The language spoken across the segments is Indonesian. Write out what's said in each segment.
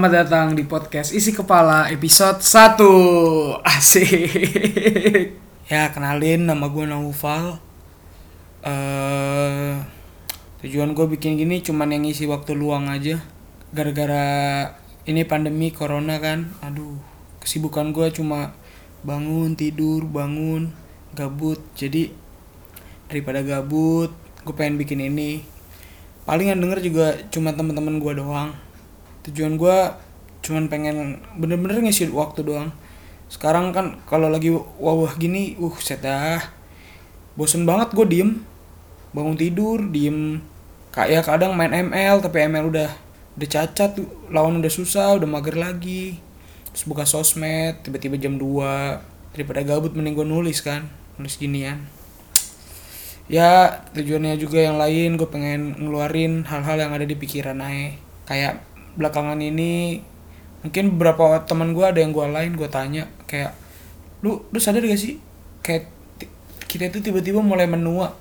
Selamat datang di podcast Isi Kepala episode 1 Asik. Ya kenalin nama gue Naufal. Eh Tujuan gue bikin gini cuman yang isi waktu luang aja. Gara-gara ini pandemi corona kan. Aduh kesibukan gue cuma bangun tidur bangun gabut. Jadi daripada gabut gue pengen bikin ini. Paling yang denger juga cuma teman-teman gue doang tujuan gue cuman pengen bener-bener ngisi waktu doang. Sekarang kan kalau lagi wawah gini uh set dah. Bosen banget gue diem. Bangun tidur diem. Kayak kadang main ML tapi ML udah udah cacat lawan udah susah udah mager lagi. Terus buka sosmed tiba-tiba jam 2 daripada gabut mending gue nulis kan nulis ginian. Ya tujuannya juga yang lain gue pengen ngeluarin hal-hal yang ada di pikiran aja kayak belakangan ini mungkin beberapa teman gue ada yang gue lain gue tanya kayak lu lu sadar gak sih kayak kita itu tiba-tiba mulai menua?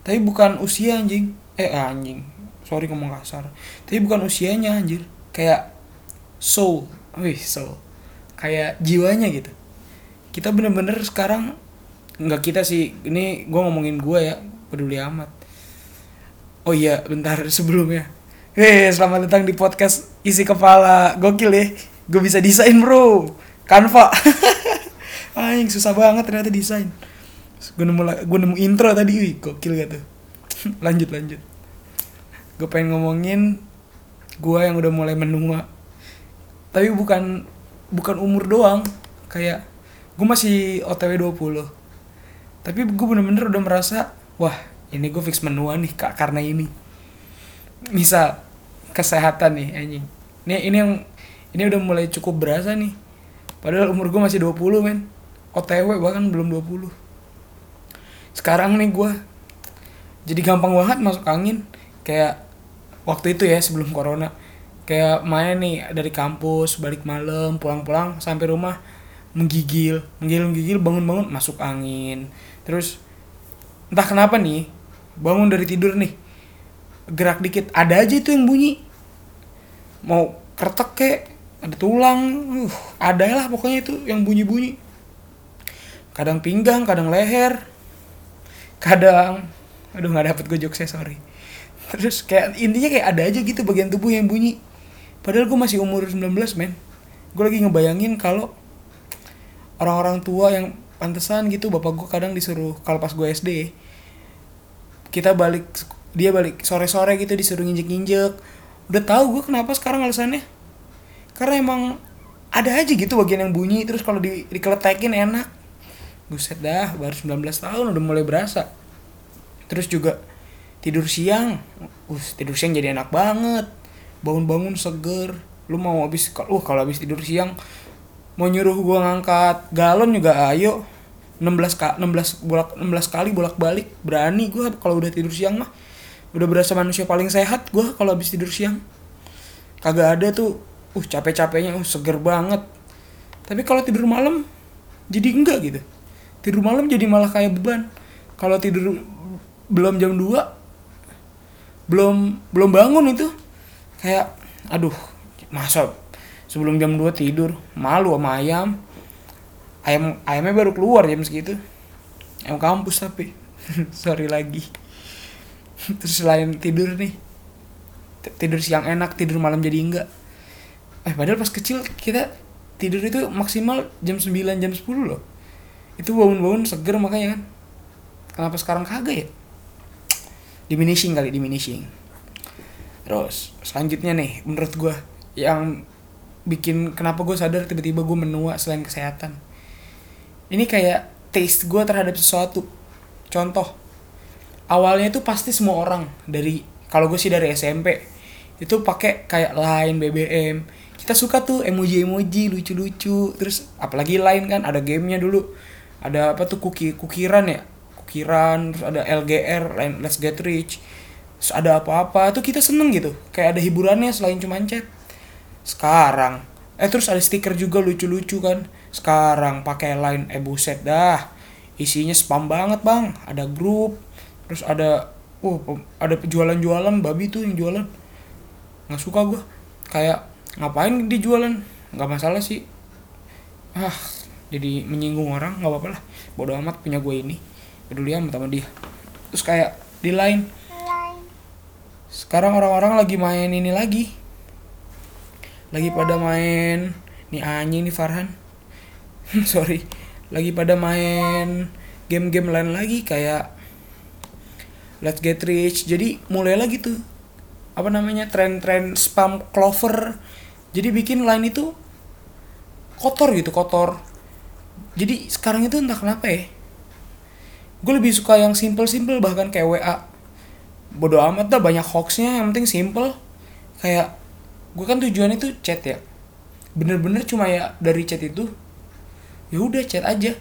Tapi bukan usia anjing. Eh anjing. Sorry ngomong kasar. Tapi bukan usianya anjir. Kayak soul. Wih soul. Kayak jiwanya gitu. Kita bener-bener sekarang nggak kita sih. Ini gue ngomongin gue ya. Peduli amat. Oh iya bentar sebelumnya. Hei, selamat datang di podcast isi kepala gokil ya. Gue bisa desain bro, Canva. Anjing susah banget ternyata desain. Gue nemu gue nemu intro tadi, wih gokil gak tuh. lanjut lanjut. Gue pengen ngomongin gue yang udah mulai menua. Tapi bukan bukan umur doang, kayak gue masih OTW 20. Tapi gue bener-bener udah merasa, wah ini gue fix menua nih kak karena ini misal kesehatan nih anjing ini ini yang ini udah mulai cukup berasa nih. Padahal umur gue masih 20 men. OTW bahkan belum 20 sekarang nih gue jadi gampang banget masuk angin. Kayak waktu itu ya sebelum corona. Kayak main nih dari kampus balik malam pulang-pulang sampai rumah menggigil. Menggigil menggigil bangun-bangun masuk angin. Terus entah kenapa nih bangun dari tidur nih. Gerak dikit ada aja itu yang bunyi mau kertek kek ada tulang uh ada lah pokoknya itu yang bunyi bunyi kadang pinggang kadang leher kadang aduh nggak dapet gue jokesnya sorry. Terus kayak intinya kayak ada aja gitu bagian tubuh yang bunyi. Padahal gue masih umur 19 men. Gue lagi ngebayangin kalau orang-orang tua yang pantesan gitu bapak gue kadang disuruh kalau pas gue SD kita balik dia balik sore-sore gitu disuruh nginjek-nginjek udah tahu gue kenapa sekarang alasannya? Karena emang ada aja gitu bagian yang bunyi terus kalau di dikeletekin enak. Buset dah baru 19 tahun udah mulai berasa. Terus juga tidur siang uh tidur siang jadi enak banget. Bangun-bangun seger. Lu mau habis uh kalau habis tidur siang mau nyuruh gue ngangkat galon juga ayo. 16 ka 16 bolak 16 kali bolak-balik berani gue kalau udah tidur siang mah udah berasa manusia paling sehat gue kalau habis tidur siang. Kagak ada tuh uh capek-capeknya uh seger banget. Tapi kalau tidur malam jadi enggak gitu. Tidur malam jadi malah kayak beban. Kalau tidur belum jam 2 belum belum bangun itu kayak aduh masa sebelum jam 2 tidur malu sama ayam. Ayam ayamnya baru keluar jam segitu. Ayam kampus tapi sorry lagi terus selain tidur nih tidur siang enak tidur malam jadi enggak. Eh padahal pas kecil kita tidur itu maksimal jam 9 jam 10 loh. Itu bangun-bangun seger makanya kan. Kenapa sekarang kagak ya? Diminishing kali diminishing. Terus selanjutnya nih menurut gue yang bikin kenapa gue sadar tiba-tiba gue menua selain kesehatan. Ini kayak taste gue terhadap sesuatu. Contoh awalnya itu pasti semua orang dari kalau gue sih dari SMP itu pakai kayak line BBM kita suka tuh emoji-emoji lucu-lucu terus apalagi lain kan ada gamenya dulu. Ada apa tuh kuki kukiran ya? Kukiran terus ada LGR line Let's Get Rich. Terus ada apa-apa tuh kita seneng gitu. Kayak ada hiburannya selain cuma chat. Sekarang. Eh terus ada stiker juga lucu-lucu kan. Sekarang pakai line eh buset dah. Isinya spam banget bang. Ada grup terus ada oh ada jualan-jualan babi tuh yang jualan. Nggak suka gue kayak ngapain dijualan nggak masalah sih. Ah jadi menyinggung orang nggak apa-apa lah. Bodoh amat punya gue ini. Peduli amat sama dia. Terus kayak di lain sekarang orang-orang lagi main ini lagi. Lagi pada main nih anjing nih Farhan. Sorry. Lagi pada main game-game lain lagi kayak Let's Get Rich. Jadi mulai lagi tuh apa namanya tren-tren spam clover. Jadi bikin line itu kotor gitu kotor. Jadi sekarang itu entah kenapa ya gue lebih suka yang simple-simple bahkan kayak WA bodo amat dah banyak hoaxnya yang penting simple. Kayak gue kan tujuan itu chat ya. Bener-bener cuma ya dari chat itu ya udah chat aja.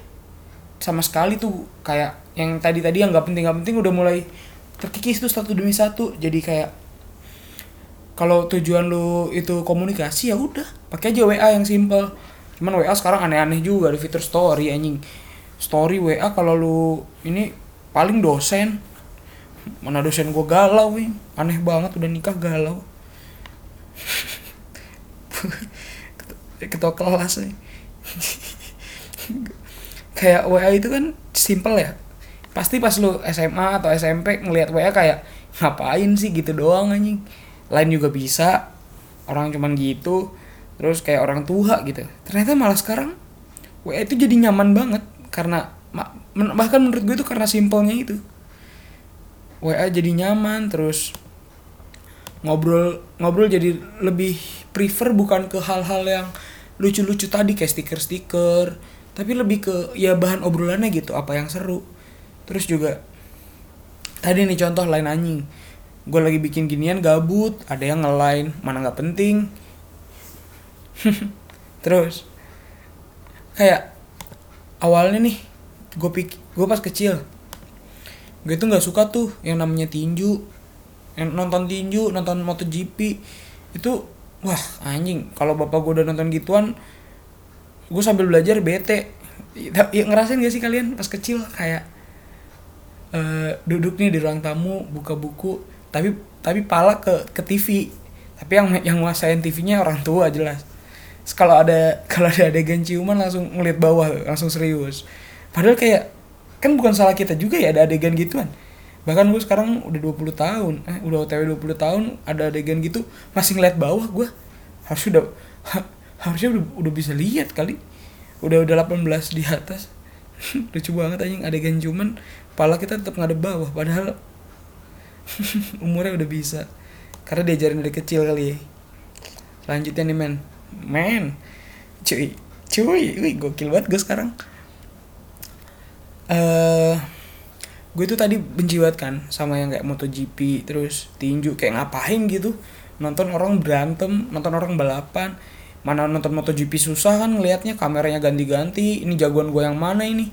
Sama sekali tuh kayak yang tadi tadi yang nggak penting nggak penting udah mulai terkikis tuh satu demi satu. Jadi kayak kalau tujuan lu itu komunikasi ya udah pakai aja WA yang simple. Cuman WA sekarang aneh-aneh juga ada fitur story anjing. Story WA kalau lu ini paling dosen. Mana dosen gue galau ini aneh banget udah nikah galau. Ketua kelas nih kayak WA itu kan simple ya pasti pas lu SMA atau SMP ngelihat WA kayak ngapain sih gitu doang anjing? Lain juga bisa. Orang cuman gitu terus kayak orang tua gitu. Ternyata malah sekarang WA itu jadi nyaman banget karena bahkan menurut gue itu karena simpelnya itu. WA jadi nyaman terus ngobrol ngobrol jadi lebih prefer bukan ke hal-hal yang lucu-lucu tadi kayak stiker-stiker tapi lebih ke ya bahan obrolannya gitu apa yang seru terus juga tadi nih contoh lain anjing. Gue lagi bikin ginian gabut ada yang ngelain mana nggak penting. Terus kayak awalnya nih gue pik gue pas kecil gue tuh nggak suka tuh yang namanya tinju. Yang nonton tinju nonton MotoGP itu wah anjing. Kalau bapak gue udah nonton gituan gue sambil belajar bete. Ya, ngerasain gak sih kalian pas kecil? Kayak uh, duduk nih di ruang tamu buka buku tapi tapi pala ke ke TV tapi yang yang nguasain TV-nya orang tua jelas. Kalau ada kalau ada adegan ciuman langsung ngeliat bawah langsung serius. Padahal kayak kan bukan salah kita juga ya ada adegan gituan. Bahkan gue sekarang udah 20 tahun eh udah otw 20 tahun ada adegan gitu masih ngeliat bawah gue harus udah ha, harusnya udah, udah bisa lihat kali. Udah udah 18 di atas lucu banget anjing adegan cuman pala kita tetap ngadep bawah padahal umurnya udah bisa. Karena diajarin dari kecil kali ya. Selanjutnya nih men. Men cuy cuy wih gokil banget gue sekarang. Eh uh, gue tuh tadi benci banget kan sama yang kayak MotoGP terus tinju kayak ngapain gitu. Nonton orang berantem nonton orang balapan mana nonton MotoGP susah kan ngelihatnya kameranya ganti-ganti ini jagoan gue yang mana ini?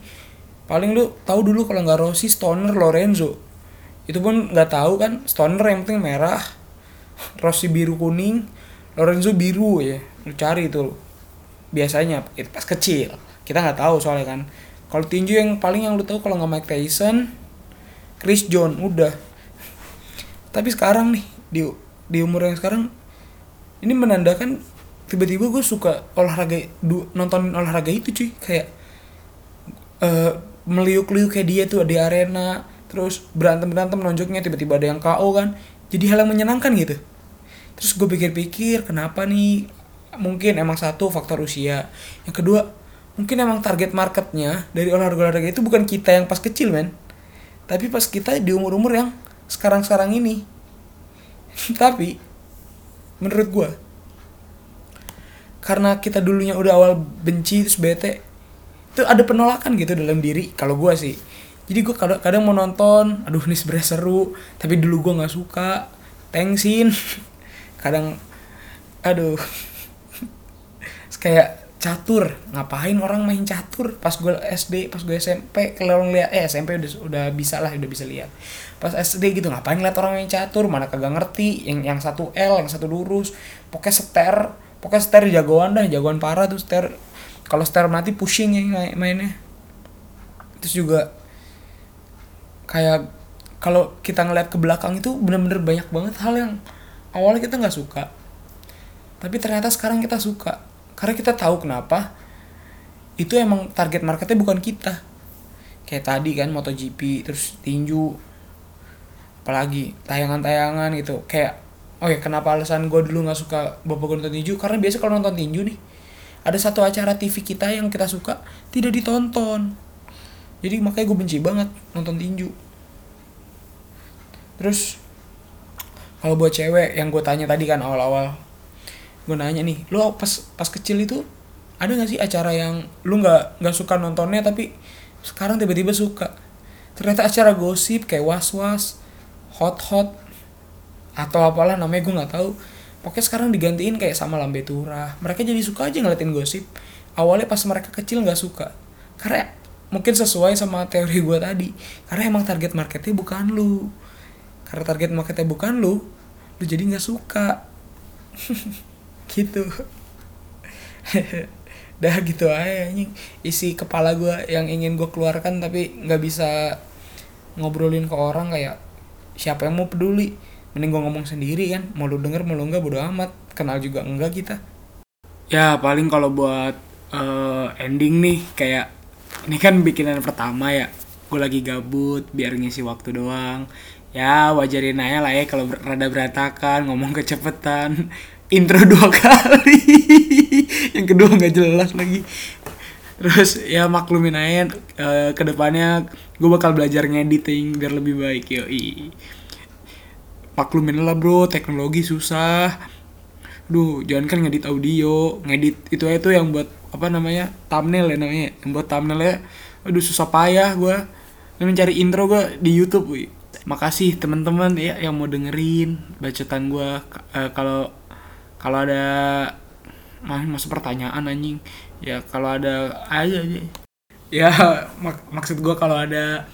Paling lu tahu dulu kalau nggak Rossi Stoner Lorenzo. Itu pun nggak tahu kan Stoner yang penting merah Rossi biru kuning Lorenzo biru ya. Lu cari itu. Biasanya itu pas kecil. Kita nggak tahu soalnya kan. Kalau tinju yang paling yang lu tahu kalau nggak Mike Tyson Chris John udah. Tapi sekarang nih di di umur yang sekarang ini menandakan tiba-tiba gue suka olahraga du, nonton olahraga itu cuy. Kayak uh, meliuk-liuk kayak dia tuh di arena terus berantem berantem nonjoknya tiba-tiba ada yang KO kan. Jadi hal yang menyenangkan gitu. Terus gue pikir-pikir kenapa nih? Mungkin emang satu faktor usia. Yang kedua mungkin emang target marketnya dari olahraga-olahraga itu bukan kita yang pas kecil men. Tapi pas kita di umur-umur yang sekarang-sekarang ini. Tapi menurut gue karena kita dulunya udah awal benci terus bete itu ada penolakan gitu dalam diri kalau gue sih. Jadi gue kadang, kadang mau nonton aduh ini sebenernya seru tapi dulu gue nggak suka tengsin. Kadang aduh. Kayak catur ngapain orang main catur? Pas gue SD pas gue SMP kalau ngeliat eh SMP udah udah bisa lah udah bisa lihat. Pas SD gitu ngapain ngeliat orang main catur? Mana kagak ngerti yang yang satu L yang satu lurus. Pokoknya seter pokoknya seter jagoan dah jagoan parah tuh seter kalau seter mati pushing ya mainnya. Terus juga kayak kalau kita ngeliat ke belakang itu bener-bener banyak banget hal yang awalnya kita nggak suka. Tapi ternyata sekarang kita suka. Karena kita tahu kenapa itu emang target marketnya bukan kita. Kayak tadi kan MotoGP terus tinju. Apalagi tayangan-tayangan gitu. Kayak ya kenapa alasan gue dulu nggak suka bapak nonton tinju? Karena biasa kalau nonton tinju nih ada satu acara TV kita yang kita suka tidak ditonton. Jadi makanya gue benci banget nonton tinju. Terus kalau buat cewek yang gue tanya tadi kan awal-awal gue nanya nih lo pas pas kecil itu ada gak sih acara yang lu nggak nggak suka nontonnya tapi sekarang tiba-tiba suka? Ternyata acara gosip kayak was was hot hot atau apalah namanya gue nggak tahu. Pokoknya sekarang digantiin kayak sama lambe turah mereka jadi suka aja ngeliatin gosip. Awalnya pas mereka kecil nggak suka. Karena mungkin sesuai sama teori gue tadi. Karena emang target marketnya bukan lu. Karena target marketnya bukan lu lu jadi nggak suka. Gitu. Dah gitu aja anjing. Isi kepala gue yang ingin gue keluarkan tapi nggak bisa ngobrolin ke orang kayak siapa yang mau peduli mending gue ngomong sendiri kan. Mau lu denger mau lu enggak bodo amat. Kenal juga enggak kita. Ya paling kalau buat uh, ending nih kayak ini kan bikinan pertama ya. Gue lagi gabut biar ngisi waktu doang. Ya wajarin aja lah ya kalau rada berantakan ngomong kecepetan. Intro dua kali. Yang kedua nggak jelas lagi. Terus ya maklumin aja uh, ke depannya gue bakal belajar ngediting biar lebih baik yoi maklumin lah bro. Teknologi susah. Duh jangan kan ngedit audio. Ngedit itu itu yang buat apa namanya thumbnail ya namanya. Yang buat thumbnail ya. Aduh susah payah gue mencari intro gue di YouTube wih. makasih teman-teman ya yang mau dengerin bacotan gue uh, kalau kalau ada masuk pertanyaan anjing. Ya kalau ada aja aja. Ya mak maksud gue kalau ada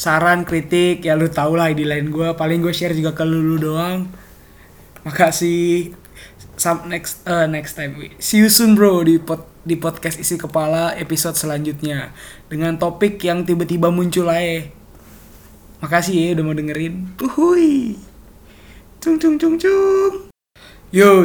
saran kritik ya lu tau lah di lain gue paling gue share juga ke lu, lu doang. Makasih. Some next uh, next time. See you soon bro di pod, di podcast isi kepala episode selanjutnya. Dengan topik yang tiba-tiba muncul aja makasih ya udah mau dengerin. Uhui cung cung cung cung. Yo